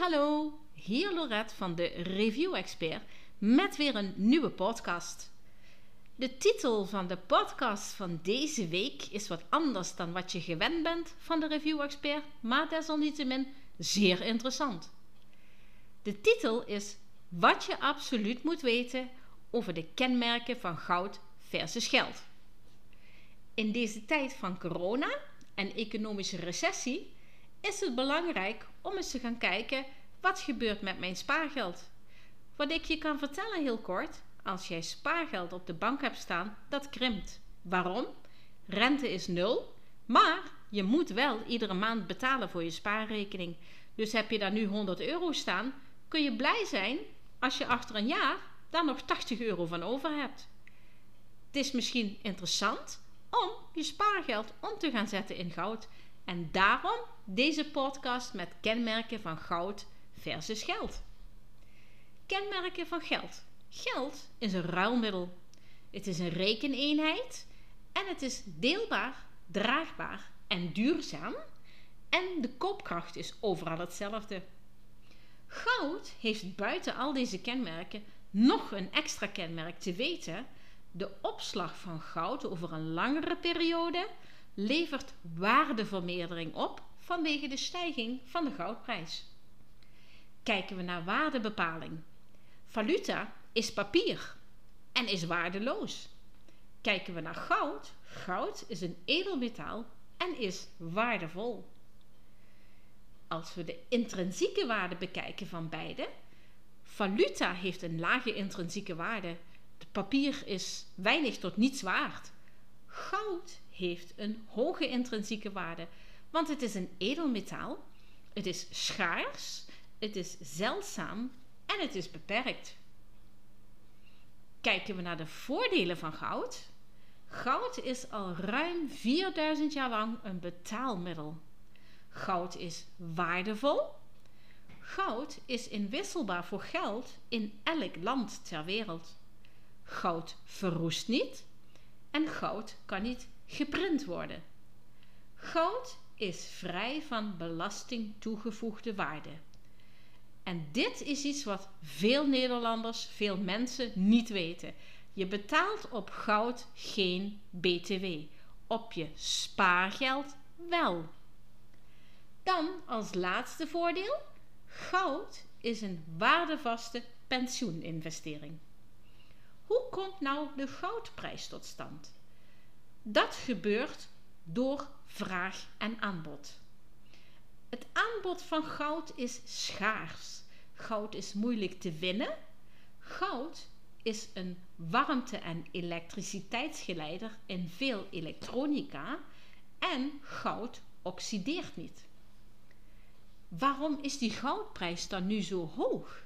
hallo, hier Lorette van de Review Expert met weer een nieuwe podcast. De titel van de podcast van deze week is wat anders dan wat je gewend bent van de Review Expert, maar desalniettemin zeer interessant. De titel is Wat je absoluut moet weten over de kenmerken van goud versus geld. In deze tijd van corona en economische recessie is het belangrijk om eens te gaan kijken wat gebeurt met mijn spaargeld. Wat ik je kan vertellen heel kort, als jij spaargeld op de bank hebt staan, dat krimpt. Waarom? Rente is nul, maar je moet wel iedere maand betalen voor je spaarrekening. Dus heb je daar nu 100 euro staan, kun je blij zijn als je achter een jaar daar nog 80 euro van over hebt. Het is misschien interessant om je spaargeld om te gaan zetten in goud. En daarom deze podcast met kenmerken van goud versus geld. Kenmerken van geld. Geld is een ruilmiddel. Het is een rekeneenheid en het is deelbaar, draagbaar en duurzaam. En de koopkracht is overal hetzelfde. Goud heeft buiten al deze kenmerken nog een extra kenmerk te weten. De opslag van goud over een langere periode levert waardevermeerdering op vanwege de stijging van de goudprijs. Kijken we naar waardebepaling. Valuta is papier en is waardeloos. Kijken we naar goud, goud is een edelmetaal en is waardevol. Als we de intrinsieke waarde bekijken van beide, valuta heeft een lage intrinsieke waarde. Het papier is weinig tot niets waard. Goud heeft een hoge intrinsieke waarde, want het is een edelmetaal, het is schaars, het is zeldzaam en het is beperkt. Kijken we naar de voordelen van goud. Goud is al ruim 4000 jaar lang een betaalmiddel. Goud is waardevol. Goud is inwisselbaar voor geld in elk land ter wereld. Goud verroest niet en goud kan niet geprint worden. Goud is vrij van belasting toegevoegde waarde. En dit is iets wat veel Nederlanders, veel mensen niet weten. Je betaalt op goud geen BTW. Op je spaargeld wel. Dan als laatste voordeel: goud is een waardevaste pensioeninvestering. Hoe komt nou de goudprijs tot stand? Dat gebeurt door vraag en aanbod. Het aanbod van goud is schaars. Goud is moeilijk te winnen. Goud is een warmte- en elektriciteitsgeleider in veel elektronica en goud oxideert niet. Waarom is die goudprijs dan nu zo hoog?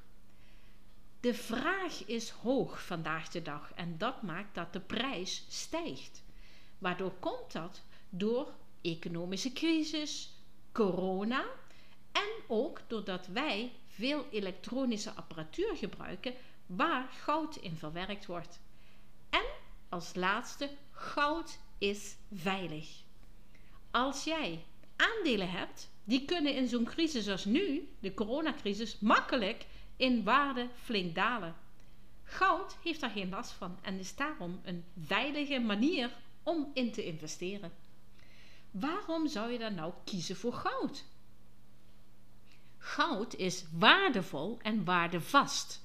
De vraag is hoog vandaag de dag en dat maakt dat de prijs stijgt. Waardoor komt dat? Door economische crisis, corona en ook doordat wij veel elektronische apparatuur gebruiken waar goud in verwerkt wordt. En als laatste, goud is veilig. Als jij aandelen hebt, die kunnen in zo'n crisis als nu, de coronacrisis, makkelijk in waarde flink dalen. Goud heeft daar geen last van en is daarom een veilige manier om in te investeren. Waarom zou je dan nou kiezen voor goud? Goud is waardevol en waardevast.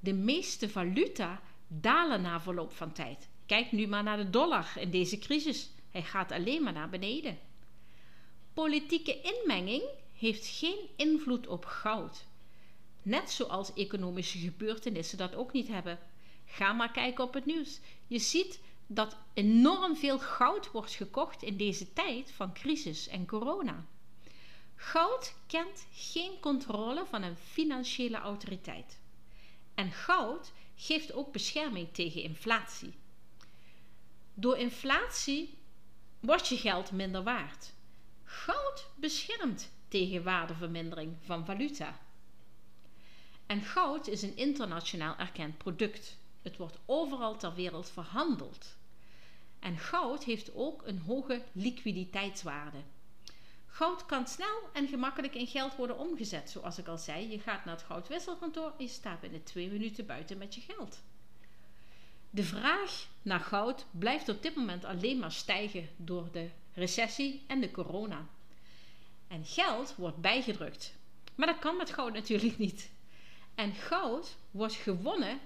De meeste valuta dalen na verloop van tijd. Kijk nu maar naar de dollar in deze crisis. Hij gaat alleen maar naar beneden. Politieke inmenging heeft geen invloed op goud. Net zoals economische gebeurtenissen dat ook niet hebben. Ga maar kijken op het nieuws. Je ziet dat enorm veel goud wordt gekocht in deze tijd van crisis en corona. Goud kent geen controle van een financiële autoriteit. En goud geeft ook bescherming tegen inflatie. Door inflatie wordt je geld minder waard. Goud beschermt tegen waardevermindering van valuta. En goud is een internationaal erkend product. Het wordt overal ter wereld verhandeld. En goud heeft ook een hoge liquiditeitswaarde. Goud kan snel en gemakkelijk in geld worden omgezet. Zoals ik al zei, je gaat naar het goudwisselkantoor en je staat binnen twee minuten buiten met je geld. De vraag naar goud blijft op dit moment alleen maar stijgen door de recessie en de corona. En geld wordt bijgedrukt. Maar dat kan met goud natuurlijk niet. En goud wordt gewonnen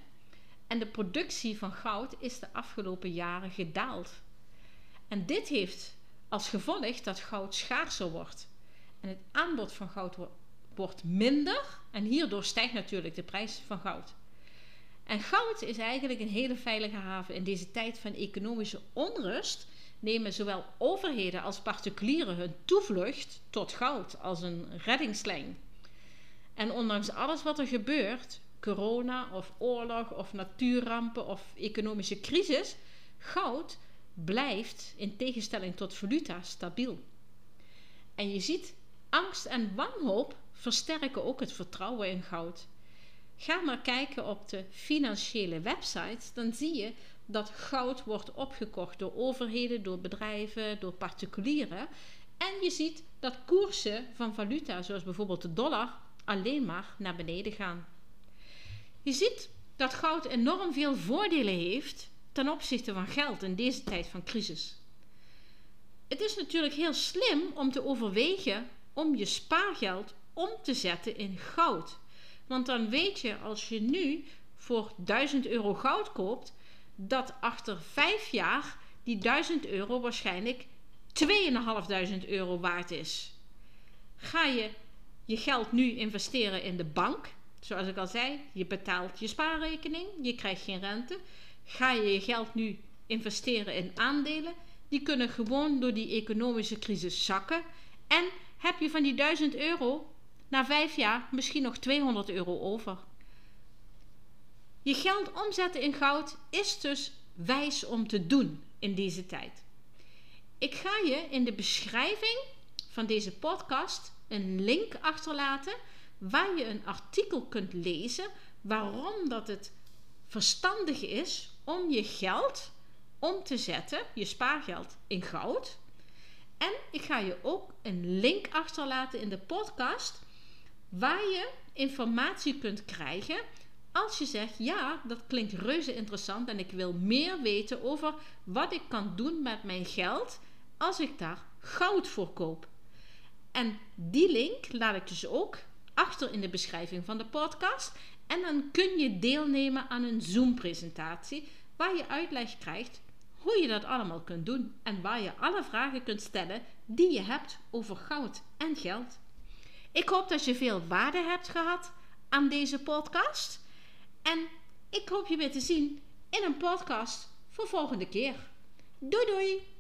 en de productie van goud is de afgelopen jaren gedaald. En dit heeft als gevolg dat goud schaarser wordt. En het aanbod van goud wordt minder en hierdoor stijgt natuurlijk de prijs van goud. En goud is eigenlijk een hele veilige haven in deze tijd van economische onrust. Nemen zowel overheden als particulieren hun toevlucht tot goud als een reddingslijn. En ondanks alles wat er gebeurt, corona of oorlog of natuurrampen of economische crisis, goud blijft in tegenstelling tot valuta stabiel. En je ziet, angst en wanhoop versterken ook het vertrouwen in goud. Ga maar kijken op de financiële websites, dan zie je dat goud wordt opgekocht door overheden, door bedrijven, door particulieren. En je ziet dat koersen van valuta, zoals bijvoorbeeld de dollar, alleen maar naar beneden gaan. Je ziet dat goud enorm veel voordelen heeft ten opzichte van geld in deze tijd van crisis. Het is natuurlijk heel slim om te overwegen om je spaargeld om te zetten in goud. Want dan weet je als je nu voor 1000 euro goud koopt, dat achter 5 jaar die 1000 euro waarschijnlijk 2500 euro waard is. Ga je je geld nu investeren in de bank, zoals ik al zei, je betaalt je spaarrekening, je krijgt geen rente. Ga je je geld nu investeren in aandelen, die kunnen gewoon door die economische crisis zakken. En heb je van die 1000 euro na vijf jaar misschien nog 200 euro over. Je geld omzetten in goud is dus wijs om te doen in deze tijd. Ik ga je in de beschrijving van deze podcast een link achterlaten waar je een artikel kunt lezen waarom dat het verstandig is om je geld om te zetten, je spaargeld, in goud. En ik ga je ook een link achterlaten in de podcast waar je informatie kunt krijgen als je zegt: Ja, dat klinkt reuze interessant en ik wil meer weten over wat ik kan doen met mijn geld als ik daar goud voor koop. En die link laat ik dus ook achter in de beschrijving van de podcast. En dan kun je deelnemen aan een Zoom-presentatie waar je uitleg krijgt hoe je dat allemaal kunt doen en waar je alle vragen kunt stellen die je hebt over goud en geld. Ik hoop dat je veel waarde hebt gehad aan deze podcast. En ik hoop je weer te zien in een podcast voor volgende keer. Doei doei!